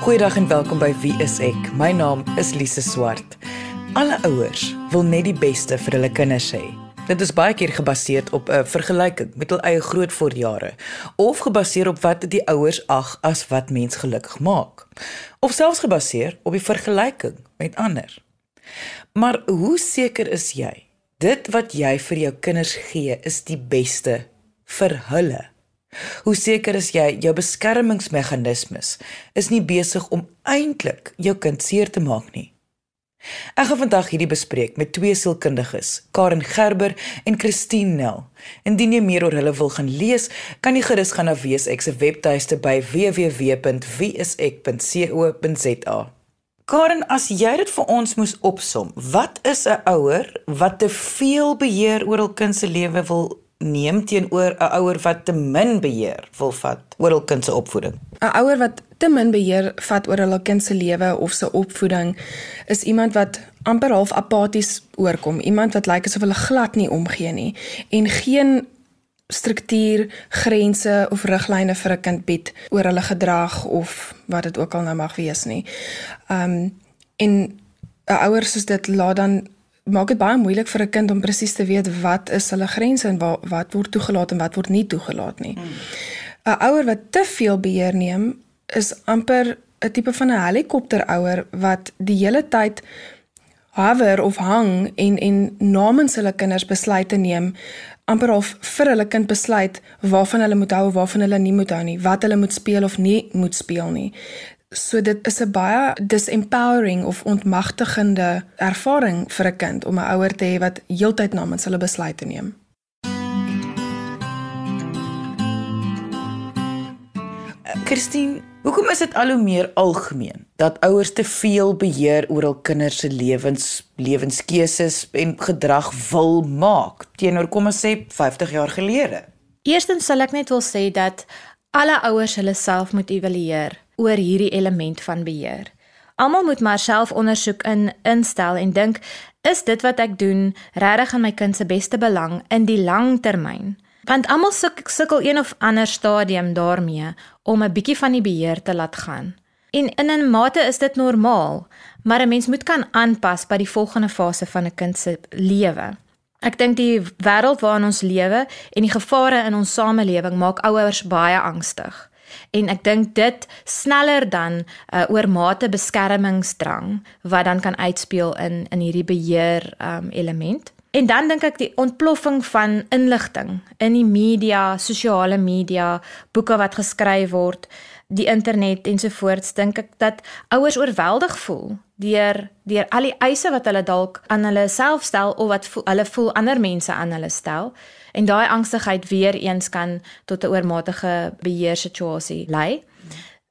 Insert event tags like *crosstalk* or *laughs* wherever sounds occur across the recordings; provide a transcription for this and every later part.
Goeiedag en welkom by Wie is ek? My naam is Lise Swart. Alle ouers wil net die beste vir hulle kinders hê. Dit is baie keer gebaseer op 'n vergelyking met hul eie grootvoorjare of gebaseer op wat die ouers ag as wat mens gelukkig maak of selfs gebaseer op die vergelyking met ander. Maar hoe seker is jy dit wat jy vir jou kinders gee is die beste vir hulle? Hoe seker is jy jou beskermingsmeganismes is nie besig om eintlik jou kind seer te maak nie? Ek gaan vandag hierdie bespreek met twee sielkundiges, Karen Gerber en Christine Nel. Indien jy meer oor hulle wil gaan lees, kan jy gerus gaan na Wesek se webtuiste by www.wesek.co.za. Karen, as jy dit vir ons moes opsom, wat is 'n ouer wat te veel beheer oor hul kind se lewe wil neem teenoor 'n ouer wat te min beheer wil vat oor hul kind se opvoeding? 'n Ouer wat te min beheer vat oor hul kind se lewe of se opvoeding is iemand wat amper half apaties oorkom, iemand wat lyk asof hulle glad nie omgee nie en geen struktuur, grense of riglyne vir 'n kind bied oor hulle gedrag of wat dit ook al nou mag wees nie. Um en 'n ouer soos dit laat dan maak dit baie moeilik vir 'n kind om presies te weet wat is hulle grense en wat wat word toegelaat en wat word nie toegelaat nie. 'n hmm. Ouer wat te veel beheer neem is amper 'n tipe van 'n helikopterouer wat die hele tyd hover of hang en en namens hulle kinders besluite neem amper of vir hulle kind besluit waarvan hulle moet hou of waarvan hulle nie moet hou nie, wat hulle moet speel of nie moet speel nie. So dit is 'n baie disempowering of ontmagtigende ervaring vir 'n kind om 'n ouer te hê wat heeltyd namens hulle besluite neem. Christine, hoekom is dit al hoe meer algemeen dat ouers te veel beheer oor hul kinders se lewens, lewenskeuses en gedrag wil maak teenoor kom ons sê 50 jaar gelede? Eerstens sal ek net wil sê dat alle ouers hulle self moet evalueer oor hierdie element van beheer. Almal moet maar self ondersoek in instel en dink, is dit wat ek doen regtig in my kind se beste belang in die lang termyn? Want almal sukkel een of ander stadium daarmee om 'n bietjie van die beheer te laat gaan. En in 'n mate is dit normaal, maar 'n mens moet kan aanpas by die volgende fase van 'n kind se lewe. Ek dink die wêreld waarin ons lewe en die gevare in ons samelewing maak ouers baie angstig en ek dink dit sneller dan 'n uh, oormate beskermingsdrang wat dan kan uitspeel in in hierdie beheer um, element. En dan dink ek die ontploffing van inligting in die media, sosiale media, boeke wat geskryf word, die internet ensovoorts, dink ek dat ouers oorweldig voel deur deur al die eise wat hulle dalk aan hulle self stel of wat voel, hulle voel ander mense aan hulle stel en daai angstigheid weer eens kan tot 'n oormatige beheersituasie lei.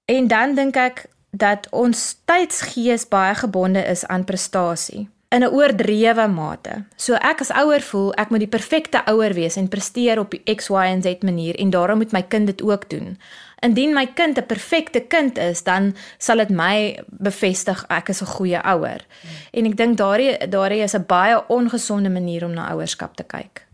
En dan dink ek dat ons tydsgees baie gebonde is aan prestasie in 'n oordrewe mate. So ek as ouer voel ek moet die perfekte ouer wees en presteer op die X, Y en Z manier en daarom moet my kind dit ook doen. Indien my kind 'n perfekte kind is, dan sal dit my bevestig ek is 'n goeie ouer. Hmm. En ek dink daardie daardie is 'n baie ongesonde manier om na ouerskap te kyk.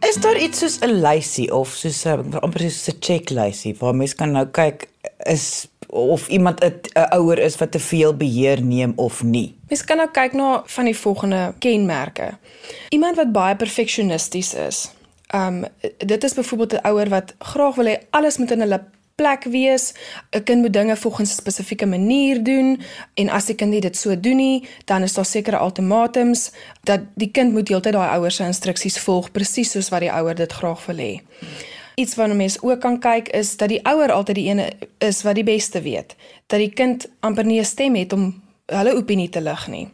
Is daar iets soos 'n lysie of soos 'n amper soos 'n checklysie waar mens kan nou kyk is of iemand 'n ouer is wat te veel beheer neem of nie? Mens kan nou kyk na van die volgende kenmerke. Iemand wat baie perfeksionisties is. Um dit is byvoorbeeld 'n ouer wat graag wil hê alles moet in hulle plek wees. 'n Kind moet dinge volgens 'n spesifieke manier doen en as die kind dit so doen nie, dan is daar sekere ultimatums dat die kind moet heeltyd daai ouers se instruksies volg presies soos wat die ouer dit graag wil hê. Iets waarna mense ook kan kyk is dat die ouer altyd die ene is wat die beste weet. Dat die kind amper nie 'n stem het om hulle opinie te lig nie.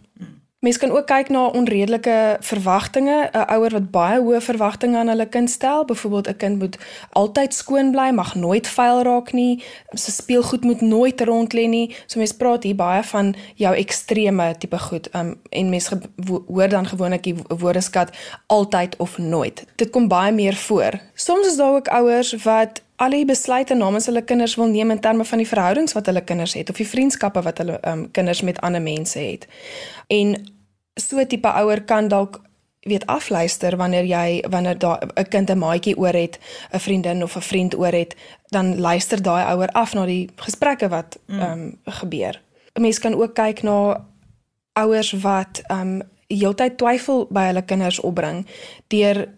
Mense kan ook kyk na onredelike verwagtinge, 'n ouer wat baie hoë verwagtinge aan hulle kind stel, byvoorbeeld 'n kind moet altyd skoon bly, mag nooit vuil raak nie, sy speelgoed moet nooit rond lê nie. So mense praat hier baie van jou ekstreme tipe goed. Um en mense hoor dan gewoonlik die woordeskat altyd of nooit. Dit kom baie meer voor. Soms is daar ook ouers wat al die besluite namens hulle kinders wil neem in terme van die verhoudings wat hulle kinders het of die vriendskappe wat hulle um, kinders met ander mense het. En so tipe ouer kan dalk weet afluister wanneer jy wanneer daar 'n kind 'n maatjie oor het, 'n vriendin of 'n vriend oor het, dan luister daai ouer af na die gesprekke wat ehm um, gebeur. 'n Mens kan ook kyk na ouers wat ehm um, heeltyd twyfel by hulle kinders opbring deur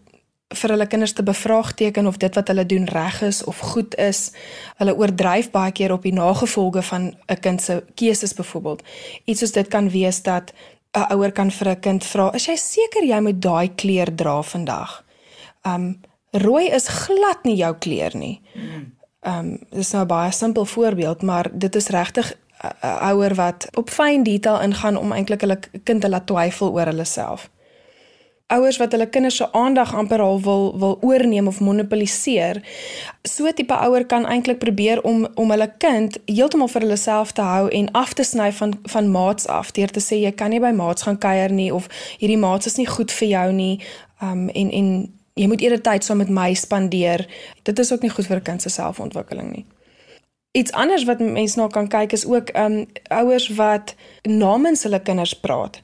vir hulle kinders te bevraagteken of dit wat hulle doen reg is of goed is. Hulle oordryf baie keer op die nagevolge van 'n kind se keuses byvoorbeeld. Iets soos dit kan wees dat 'n ouer kan vir 'n kind vra: "Is jy seker jy moet daai kleur dra vandag?" Um rooi is glad nie jou kleur nie. Um dis nou 'n baie simpel voorbeeld, maar dit is regtig 'n ouer wat op fyn detail ingaan om eintlik hulle kind te laat twyfel oor hulle self ouers wat hulle kinders se aandag amper al wil wil oorneem of monopoliseer. So tipe ouer kan eintlik probeer om om hulle kind heeltemal vir hulle self te hou en af te sny van van maats af deur te sê jy kan nie by maats gaan kuier nie of hierdie maats is nie goed vir jou nie. Um en en jy moet eerder tyd saam met my spandeer. Dit is ook nie goed vir 'n kind se selfontwikkeling nie. Iets anders wat mense nou kan kyk is ook um ouers wat namens hulle kinders praat.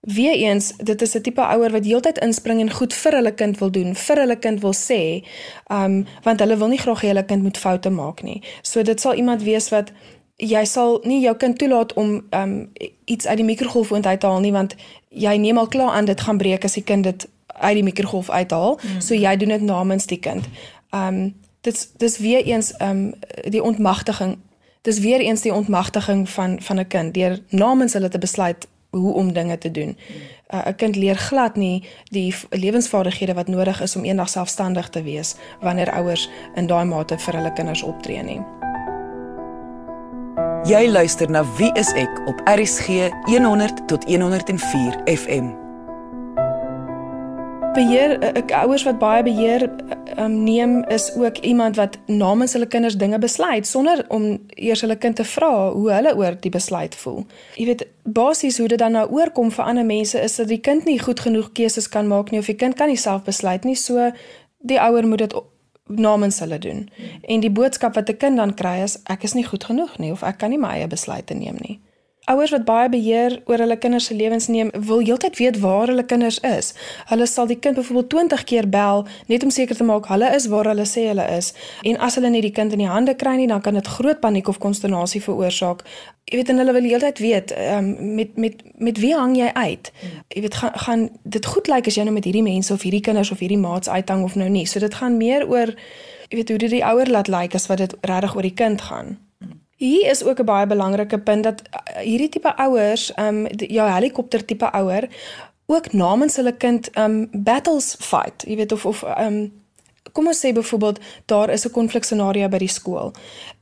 Weereens, dit is 'n tipe ouer wat heeltyd inspring en goed vir hulle kind wil doen, vir hulle kind wil sê, um want hulle wil nie graag hê hulle kind moet foute maak nie. So dit sal iemand wees wat jy sal nie jou kind toelaat om um iets uit die mikrogolf uit te haal nie want jy neem al klaar aan dit gaan breek as die kind dit uit die mikrogolf uithaal. Mm. So jy doen dit namens die kind. Um dit dis weer eens um die ontmagtiging. Dis weer eens die ontmagtiging van van 'n kind deur namens hulle te besluit hoe om dinge te doen. Uh, 'n Kind leer glad nie die lewensvaardighede wat nodig is om eendag selfstandig te wees wanneer ouers in daai mate vir hulle kinders optree nie. Jy luister na Wie is ek op RCG 100 tot 104 FM beheer ek ouers wat baie beheer um, neem is ook iemand wat namens hulle kinders dinge besluit sonder om eers hulle kind te vra hoe hulle oor die besluit voel. Jy weet basies hoe dit dan nou oorkom vir ander mense is dat die kind nie goed genoeg keuses kan maak nie of die kind kan nie self besluit nie so die ouer moet dit namens hulle doen. En die boodskap wat 'n kind dan kry is ek is nie goed genoeg nie of ek kan nie my eie besluite neem nie. Ouers wat baie beheer oor hulle kinders se lewens neem, wil heeltyd weet waar hulle kinders is. Hulle sal die kind byvoorbeeld 20 keer bel net om seker te maak hulle is waar hulle sê hulle is. En as hulle net die kind in die hande kry nie, dan kan dit groot paniek of konsternasie veroorsaak. Jy weet en hulle wil heeltyd weet um, met met met wie hang jy uit? Jy weet gaan gaan dit goed lyk as jy nou met hierdie mense of hierdie kinders of hierdie maats uithang of nou nie. So dit gaan meer oor jy weet hoe dit die ouer laat lyk as wat dit regtig oor die kind gaan. Hier is ook 'n baie belangrike punt dat uh, hierdie tipe ouers, ehm um, jou helikopter tipe ouer ook namens hulle kind ehm um, battles fight. Jy weet of of ehm um, kom ons sê byvoorbeeld daar is 'n konflikscenario by die skool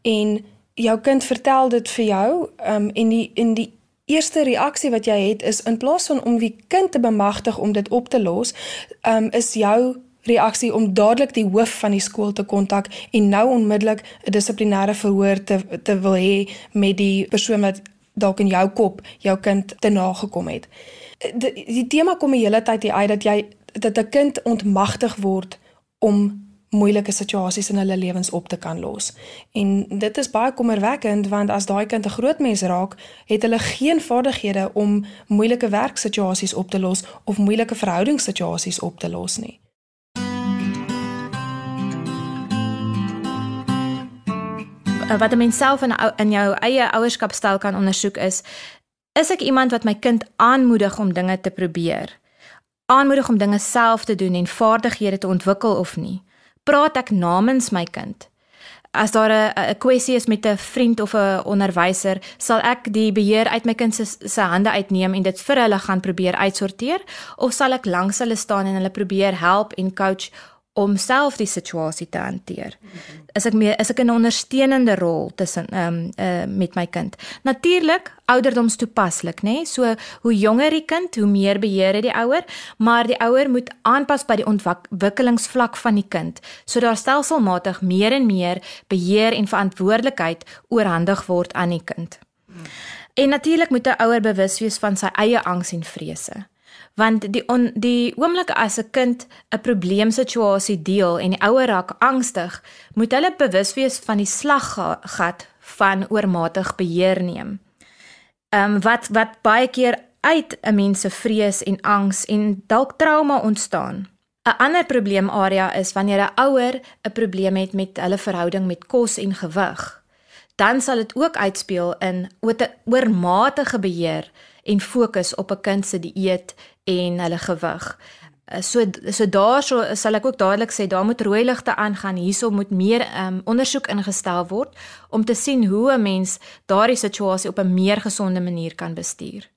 en jou kind vertel dit vir jou ehm um, en die in die eerste reaksie wat jy het is in plaas van om die kind te bemagtig om dit op te los, um, is jou reaksie om dadelik die hoof van die skool te kontak en nou onmiddellik 'n dissiplinêre verhoor te te wil hê met die persoon wat dalk in jou kop jou kind te nagekom het. Die, die tema kom die hele tyd hier uit dat jy dat 'n kind ontmagtig word om moeilike situasies in hulle lewens op te kan los. En dit is baie kommerwekkend want as daai kind 'n groot mens raak, het hulle geen vaardighede om moeilike werksituasies op te los of moeilike verhoudingssituasies op te los nie. Eh, wat 'n mens self in in jou eie ouerskapstyl kan ondersoek is is ek iemand wat my kind aanmoedig om dinge te probeer? Aanmoedig om dinge self te doen en vaardighede te ontwikkel of nie? Praat ek namens my kind? As daar 'n 'n kwessie is met 'n vriend of 'n onderwyser sal ek die beheer uit my kind se se hande uitneem en dit vir hulle gaan probeer uitsorteer? Of sal ek langs hulle staan en hulle probeer help en coach om self die situasie te hanteer. Is ek meer is ek 'n ondersteunende rol tussen ehm um, uh, met my kind. Natuurlik ouderdoms toepaslik, nê? Nee? So hoe jonger die kind, hoe meer beheer het die ouer, maar die ouer moet aanpas by die ontwikkelingsvlak van die kind, sodat daar stelselmatig meer en meer beheer en verantwoordelikheid oorhandig word aan die kind. En natuurlik moet 'n ouer bewus wees van sy eie angs en vrese want die on, die oomblik as 'n kind 'n probleemsituasie deel en die ouer raak angstig, moet hulle bewus wees van die slaggat van oormatig beheer neem. Ehm um, wat wat baie keer uit 'n mens se vrees en angs en dalk trauma ontstaan. 'n Ander probleemarea is wanneer 'n ouer 'n probleem het met hulle verhouding met kos en gewig. Dan sal dit ook uitspeel in oormatige beheer en fokus op 'n kind se dieet en hulle gewig. Eh, so so daarso sal ek ook dadelik sê daar moet rooi ligte aangaan hierso moet meer um, ondersoek ingestel word om te sien hoe 'n mens daardie situasie op 'n meer gesonde manier kan bestuur.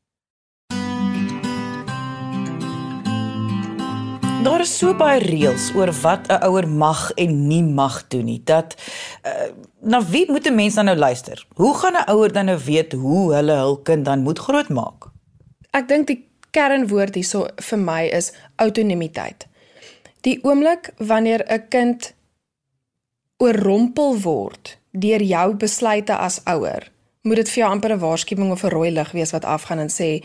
Daar is so baie reëls oor wat 'n ouer mag en nie mag doen nie. Dat uh, na wie moet 'n mens dan nou luister? Hoe gaan 'n ouer dan nou weet hoe hulle hul kind dan moet grootmaak? Ek dink die kernwoord hierso vir my is autonomiteit. Die oomblik wanneer 'n kind oorrompel word deur jou besluite as ouer, moet dit vir jou amper 'n waarskuwing of 'n rooi lig wees wat afgaan en sê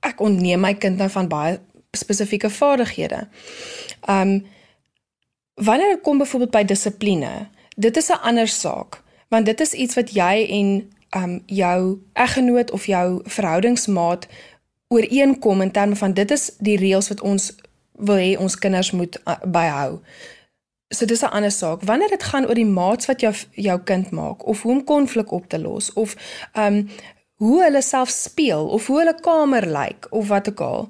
ek ontneem my kind nou van baie spesifieke vaardighede. Um wanneer dit kom byvoorbeeld by dissipline, dit is 'n ander saak, want dit is iets wat jy en um jou eggenoot of jou verhoudingsmaat ooreenkom in terme van dit is die reëls wat ons wil hê ons kinders moet uh, byhou. So dis 'n ander saak. Wanneer dit gaan oor die maats wat jou jou kind maak of hoe om konflik op te los of ehm um, hoe hulle self speel of hoe hulle kamer lyk of wat ook al,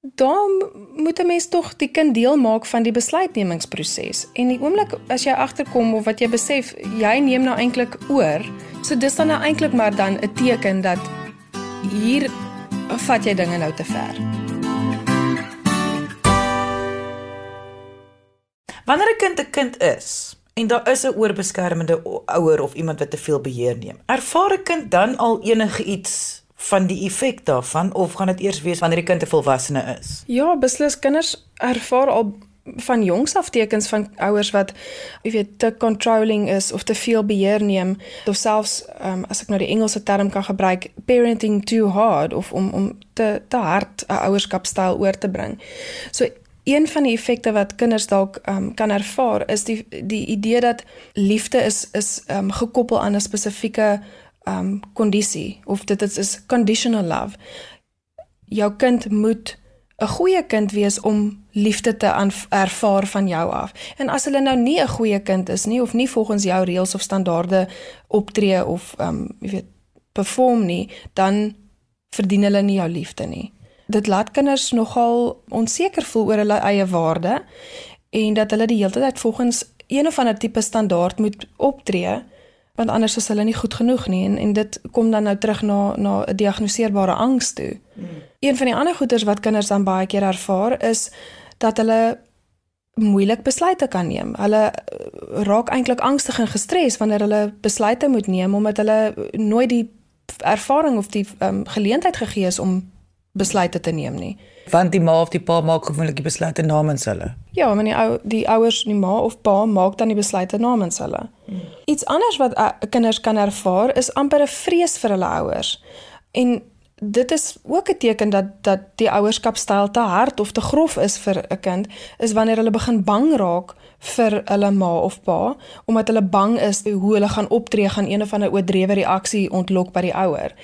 dan moet 'n mens tog die kind deel maak van die besluitnemingsproses. En die oomblik as jy agterkom of wat jy besef jy neem nou eintlik oor, so dis dan nou eintlik maar dan 'n teken dat hier of vat jy dinge nou te ver? Wanneer 'n kind 'n kind is en daar is 'n oorbeskermende ouer of iemand wat te veel beheer neem, ervaar 'n kind dan al enige iets van die effek daarvan of gaan dit eers wees wanneer die kind 'n volwassene is? Ja, beslis kinders ervaar al van jongs af tekens van ouers wat jy weet te controlling is of te veel beheer neem of selfs um, as ek nou die Engelse term kan gebruik parenting too hard of om om te te hard 'n ouerskapstyl oor te bring. So een van die effekte wat kinders dalk um, kan ervaar is die die idee dat liefde is is um, gekoppel aan 'n spesifieke um kondisie of dit is, is conditional love. Jou kind moet 'n goeie kind wees om liefde te ervaar van jou af. En as hulle nou nie 'n goeie kind is nie of nie volgens jou reëls of standaarde optree of ehm um, jy weet perform nie, dan verdien hulle nie jou liefde nie. Dit laat kinders nogal onseker voel oor hulle eie waarde en dat hulle die hele tyd volgens een of ander tipe standaard moet optree want anders is hulle nie goed genoeg nie en en dit kom dan nou terug na na 'n diagnoseerbare angs toe. Hmm. Een van die ander goeters wat kinders dan baie keer ervaar is dat hulle moeilik besluite kan neem. Hulle eh, raak eintlik angstig en gestres wanneer hulle besluite moet neem omdat hulle nooit die ervaring of die um, geleentheid gegee is om besluite te neem nie. Want die ma of die pa maak gewoonlik die besluite namens hulle. Ja, wanneer die ou die ouers, die ma of pa maak dan die besluite namens hulle. Hmm. Iets anders wat uh, kinders kan ervaar is amper 'n vrees vir hulle ouers. En dit is ook 'n teken dat dat die ouerskapstyl te hard of te grof is vir 'n kind, is wanneer hulle begin bang raak vir hulle ma of pa omdat hulle bang is hoe hulle gaan optree gaan een of ander oordrewe reaksie ontlok by die ouer.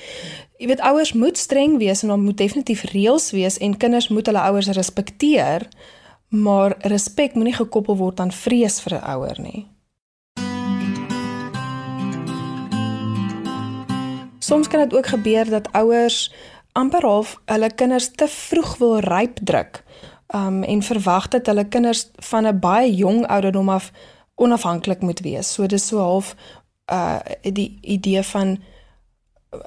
Jy weet ouers moet streng wees en daar moet definitief reëls wees en kinders moet hulle ouers respekteer, maar respek moenie gekoppel word aan vrees vir 'n ouer nie. Soms kan dit ook gebeur dat ouers amper half hulle kinders te vroeg wil ryp druk. Um en verwag dat hulle kinders van 'n baie jong ouderdom af onafhanklik moet wees. So dis so half uh die idee van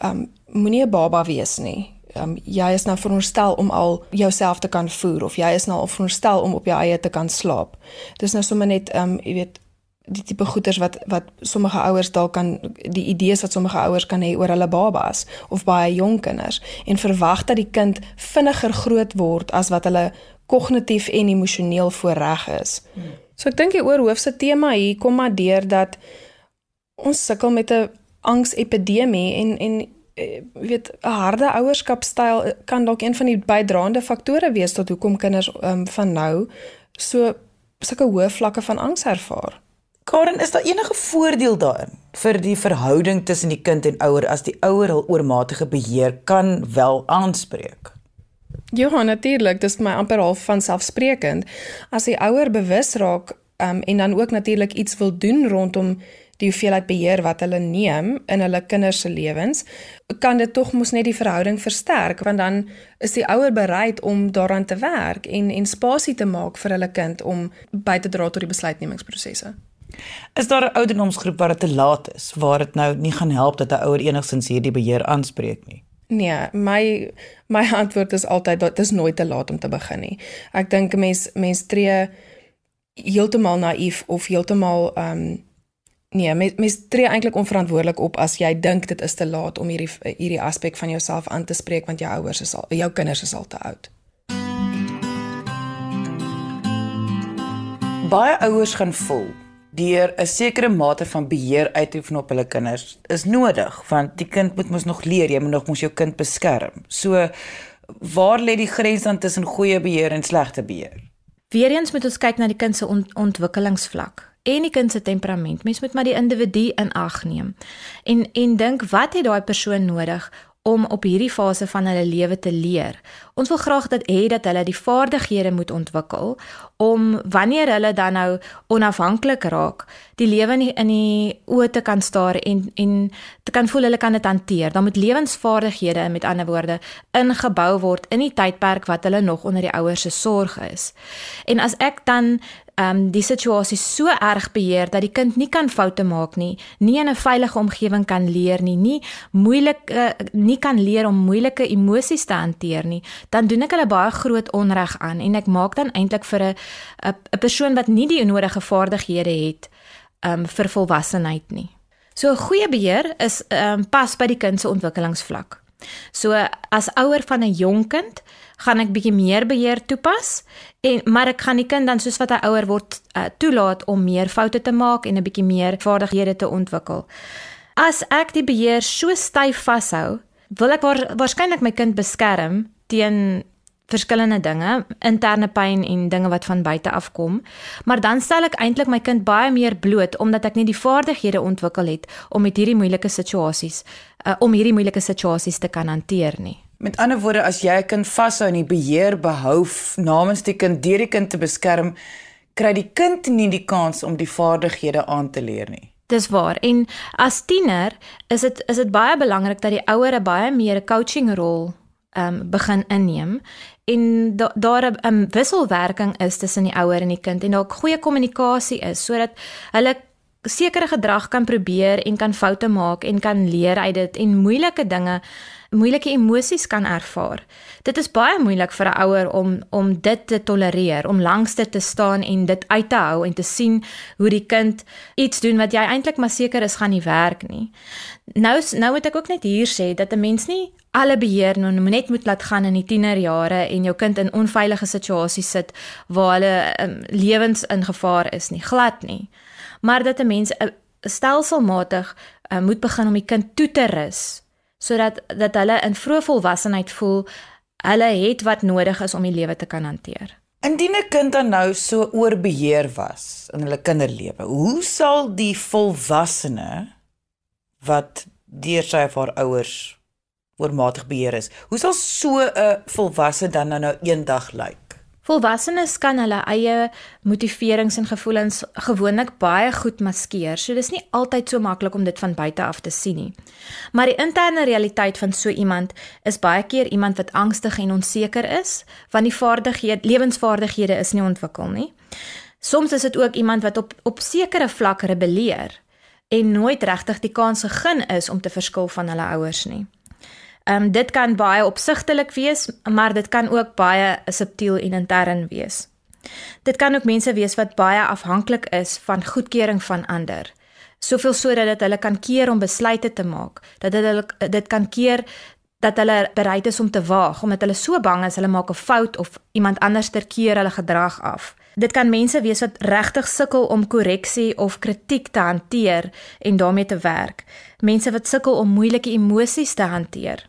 um moenie 'n baba wees nie. Um jy is nou veronderstel om al jouself te kan voer of jy is nou al veronderstel om op jou eie te kan slaap. Dis nou sommer net um jy weet die tipe goeters wat wat sommige ouers dalk kan die idees wat sommige ouers kan hê oor hulle babas of baie jong kinders en verwag dat die kind vinniger groot word as wat hulle kognitief en emosioneel voorreg is. Hmm. So ek dink die oorhoofse tema hier kom maar deur dat ons sukkel met 'n angsepidemie en en eh, weet 'n harde ouerskapstyl kan dalk een van die bydraende faktore wees tot hoekom kinders um, van nou so sulke hoë vlakke van angs ervaar. Karen, is daar enige voordeel daarin vir die verhouding tussen die kind en ouer as die ouer hul oormatige beheer kan wel aanspreek? Ja, natuurlik, dis my amper half van selfsprekend. As die ouer bewus raak um, en dan ook natuurlik iets wil doen rondom die hoeveelheid beheer wat hulle neem in hulle kinders se lewens, kan dit tog mos net die verhouding versterk want dan is die ouer bereid om daaraan te werk en en spasie te maak vir hulle kind om by te dra tot die besluitnemingsprosesse. Is daar 'n ouderdomsgroep waar dit te laat is, waar dit nou nie gaan help dat 'n ouer enigstens hierdie beheer aanspreek nie? Nee, my my *laughs* antwoord is altyd dat dit is nooit te laat om te begin nie. Ek dink 'n mens mens tree heeltemal naïef of heeltemal ehm um, Nee, mens, mens tree eintlik onverantwoordelik op as jy dink dit is te laat om hierdie hierdie aspek van jouself aan te spreek want jou ouers is al jou kinders is al te oud. Baie ouers gaan voel deur 'n sekere mate van beheer uitoefen op hulle kinders is nodig want die kind moet mos nog leer, jy moet nog mos jou kind beskerm. So waar lê die grens dan tussen goeie beheer en slegte beheer? Weereens moet ons kyk na die kind se ont ontwikkelingsvlak en die kind se temperament. Mens moet maar die individu in ag neem. En en dink wat het daai persoon nodig om op hierdie fase van hulle lewe te leer. Ons wil graag dat hê dat hulle die vaardighede moet ontwikkel om wanneer hulle dan nou onafhanklik raak, die lewe in die oë te kan staar en en te kan voel hulle kan dit hanteer. Dan moet lewensvaardighede met ander woorde ingebou word in die tydperk wat hulle nog onder die ouers se sorg is. En as ek dan um die situasie so erg beheer dat die kind nie kan foute maak nie, nie in 'n veilige omgewing kan leer nie, nie moeilik uh, nie kan leer om moeilike emosies te hanteer nie, dan doen ek hulle baie groot onreg aan en ek maak dan eintlik vir 'n 'n persoon wat nie die nodige vaardighede het um vir volwassenheid nie. So 'n goeie beheer is um pas by die kind se ontwikkelingsvlak. So as ouer van 'n jong kind gaan ek bietjie meer beheer toepas en maar ek gaan die kind dan soos wat hy ouer word uh, toelaat om meer foute te maak en 'n bietjie meer vaardighede te ontwikkel. As ek die beheer so styf vashou, wil ek waar, waarskynlik my kind beskerm teen verskillende dinge, interne pyn en dinge wat van buite af kom, maar dan stel ek eintlik my kind baie meer bloot omdat ek nie die vaardighede ontwikkel het om met hierdie moeilike situasies uh, om hierdie moeilike situasies te kan hanteer nie. Met ander woorde, as jy 'n kind vashou en die beheer behou namens die kind deur die kind te beskerm, kry die kind nie die kans om die vaardighede aan te leer nie. Dis waar. En as tiener is dit is dit baie belangrik dat die ouer 'n baie meer 'n coaching rol um, begin inneem en da, daar 'n wisselwerking is tussen die ouer en die kind en daar goeie kommunikasie is sodat hulle sekere gedrag kan probeer en kan foute maak en kan leer uit dit en moeilike dinge moeilike emosies kan ervaar. Dit is baie moeilik vir 'n ouer om om dit te tolereer, om langs dit te staan en dit uit te hou en te sien hoe die kind iets doen wat jy eintlik maar seker is gaan nie werk nie. Nou nou moet ek ook net hier sê dat 'n mens nie alle beheer nou net moet laat gaan in die tienerjare en jou kind in onveilige situasies sit waar hulle um, lewens in gevaar is nie, glad nie. Maar dat 'n mens uh, stelselmatig uh, moet begin om die kind toe te rus sodat dat hulle in vroeë volwassenheid voel hulle het wat nodig is om die lewe te kan hanteer. Indien 'n kind dan nou so oorbeheer was in hulle kinderlewe, hoe sal die volwassene wat deur sy of haar ouers oormatig beheer is, hoe sal so 'n volwasse dan nou eendag lyk? Volwassenes kan hulle eie motiverings en gevoelens gewoonlik baie goed maskeer. So dis nie altyd so maklik om dit van buite af te sien nie. Maar die interne realiteit van so iemand is baie keer iemand wat angstig en onseker is, want die vaardighede, lewensvaardighede is nie ontwikkel nie. Soms is dit ook iemand wat op op sekere vlakke rebelleer en nooit regtig die kans gegee is om te verskil van hulle ouers nie. Ehm um, dit kan baie opsigtelik wees, maar dit kan ook baie subtiel en intern wees. Dit kan ook mense wees wat baie afhanklik is van goedkeuring van ander. Soveel sodat dit hulle kan keer om besluite te maak, dat dit hulle dit kan keer dat hulle bereid is om te waag omdat hulle so bang is hulle maak 'n fout of iemand anders ter keer hulle gedrag af. Dit kan mense wees wat regtig sukkel om korreksie of kritiek te hanteer en daarmee te werk. Mense wat sukkel om moeilike emosies te hanteer.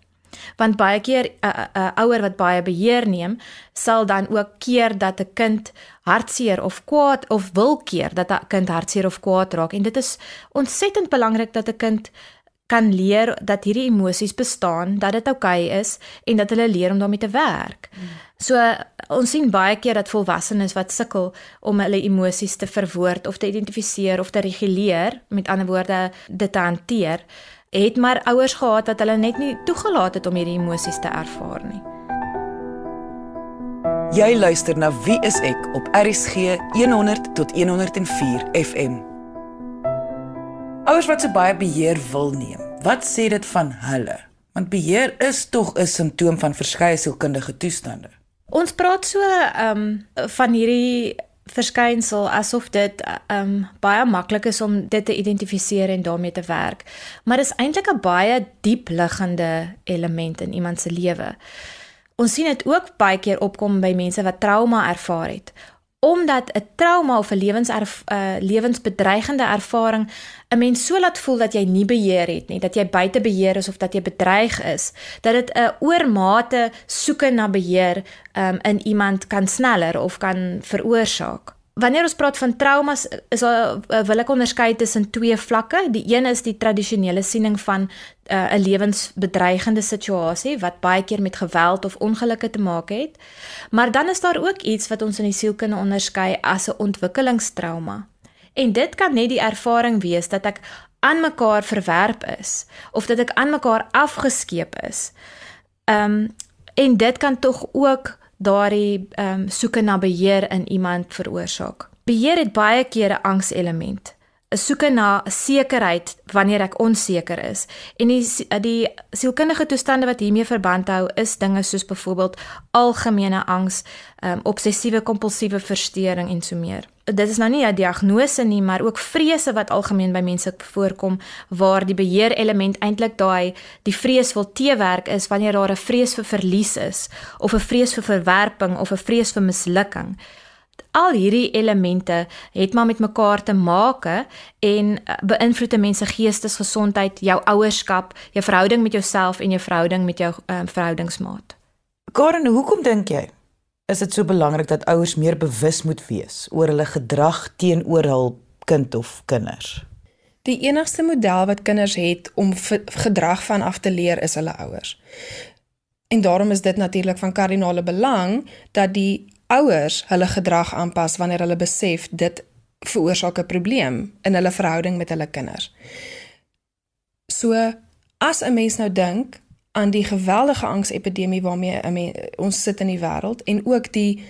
Want baie keer 'n uh, 'n uh, ouer wat baie beheer neem, sal dan ook keer dat 'n kind hartseer of kwaad of wil keer dat 'n kind hartseer of kwaad raak en dit is ontsettend belangrik dat 'n kind kan leer dat hierdie emosies bestaan, dat dit oukei okay is en dat hulle leer om daarmee te werk. Hmm. So ons sien baie keer dat volwassenes wat sukkel om hulle emosies te verwoord of te identifiseer of te reguleer, met ander woorde dit te hanteer, het maar ouers gehad wat hulle net nie toegelaat het om hierdie emosies te ervaar nie. Jy luister na Wie is ek op RCG 100 tot 104 FM. Ouers wat so baie beheer wil neem, wat sê dit van hulle? Want beheer is tog 'n simptoom van verskeie sielkundige toestande. Ons praat so ehm um, van hierdie verskynsel asof dit um baie maklik is om dit te identifiseer en daarmee te werk. Maar dis eintlik 'n baie diep liggende element in iemand se lewe. Ons sien dit ook baie keer opkom by mense wat trauma ervaar het omdat 'n trauma of 'n lewens uh, lewensbedreigende ervaring 'n mens so laat voel dat jy nie beheer het nie, dat jy buite beheer is of dat jy bedreig is, dat dit 'n oormate soeke na beheer um, in iemand kan sneller of kan veroorsaak wanneer ons praat van traumas is daar uh, wil ek onderskei tussen twee vlakke. Die een is die tradisionele siening van uh, 'n lewensbedreigende situasie wat baie keer met geweld of ongelukke te maak het. Maar dan is daar ook iets wat ons in die sielkunde onderskei as 'n ontwikkelingstrauma. En dit kan net die ervaring wees dat ek aan mekaar verwerp is of dat ek aan mekaar afgeskeep is. Ehm um, en dit kan tog ook daardie ehm um, soeke na beheer in iemand veroorsaak. Beheer het baie keer 'n angselement. 'n Soeke na sekerheid wanneer ek onseker is. En die die sielkundige toestande wat hiermee verband hou is dinge soos byvoorbeeld algemene angs, um, obsessiewe kompulsiewe verstoring en so meer. Dit is nou nie 'n diagnose nie, maar ook vrese wat algemeen by mense voorkom waar die beheer element eintlik daai die vrees wil teewerk is wanneer daar 'n vrees vir verlies is of 'n vrees vir verwerping of 'n vrees vir mislukking al hierdie elemente het maar met mekaar te maak en eh, beïnvloed 'n mens se geestesgesondheid, jou ouerskap, jou verhouding met jouself en jou verhouding met jou um, verhoudingsmaat. Karen, hoekom dink jy is dit so belangrik dat ouers meer bewus moet wees oor hulle gedrag teenoor hul kind of kinders? Die enigste model wat kinders het om gedrag van af te leer is hulle ouers. En daarom is dit natuurlik van kardinale belang dat die ouers hulle gedrag aanpas wanneer hulle besef dit veroorsaak 'n probleem in hulle verhouding met hulle kinders. So as 'n mens nou dink aan die geweldige angsepidemie waarmee mens, ons sit in die wêreld en ook die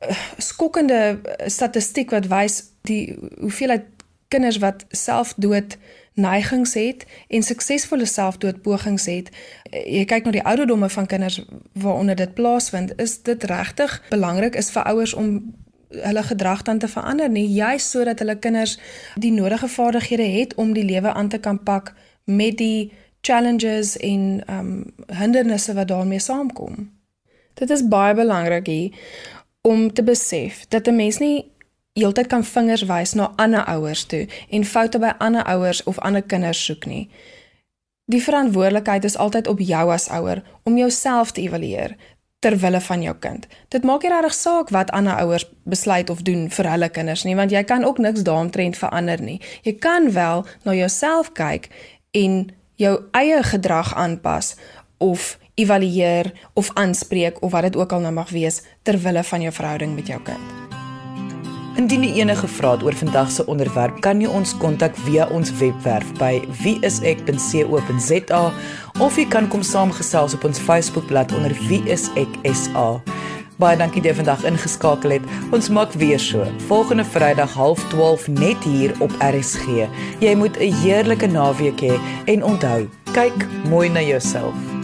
uh, skokkende statistiek wat wys die hoeveelheid kinders wat selfdood neigings het en suksesvolle selfdoodpogings het, eh, jy kyk na die ouderdomme van kinders waaronder dit plaasvind, is dit regtig belangrik is vir ouers om hulle gedrag dan te verander nie, juis sodat hulle kinders die nodige vaardighede het om die lewe aan te kan pak met die challenges en um hindernisse wat daarmee saamkom. Dit is baie belangrik hier om te besef dat 'n mens nie heeltyd kan vingers wys na ander ouers toe en foute by ander ouers of ander kinders soek nie. Die verantwoordelikheid is altyd op jou as ouer om jouself te evalueer ter wille van jou kind. Dit maak nie regtig saak wat ander ouers besluit of doen vir hulle kinders nie, want jy kan ook niks daaromtrent verander nie. Jy kan wel na jouself kyk en jou eie gedrag aanpas of evalueer of aanspreek of wat dit ook al nou mag wees ter wille van jou verhouding met jou kind. Indien jy enige vrae het oor vandag se onderwerp, kan jy ons kontak via ons webwerf by wieisek.co.za of jy kan kom saamgesels op ons Facebookblad onder wieiseksa. Baie dankie dat jy vandag ingeskakel het. Ons maak weer so. Volgende Vrydag 0.30 net hier op RSG. Jy moet 'n heerlike naweek hê en onthou, kyk mooi na jouself.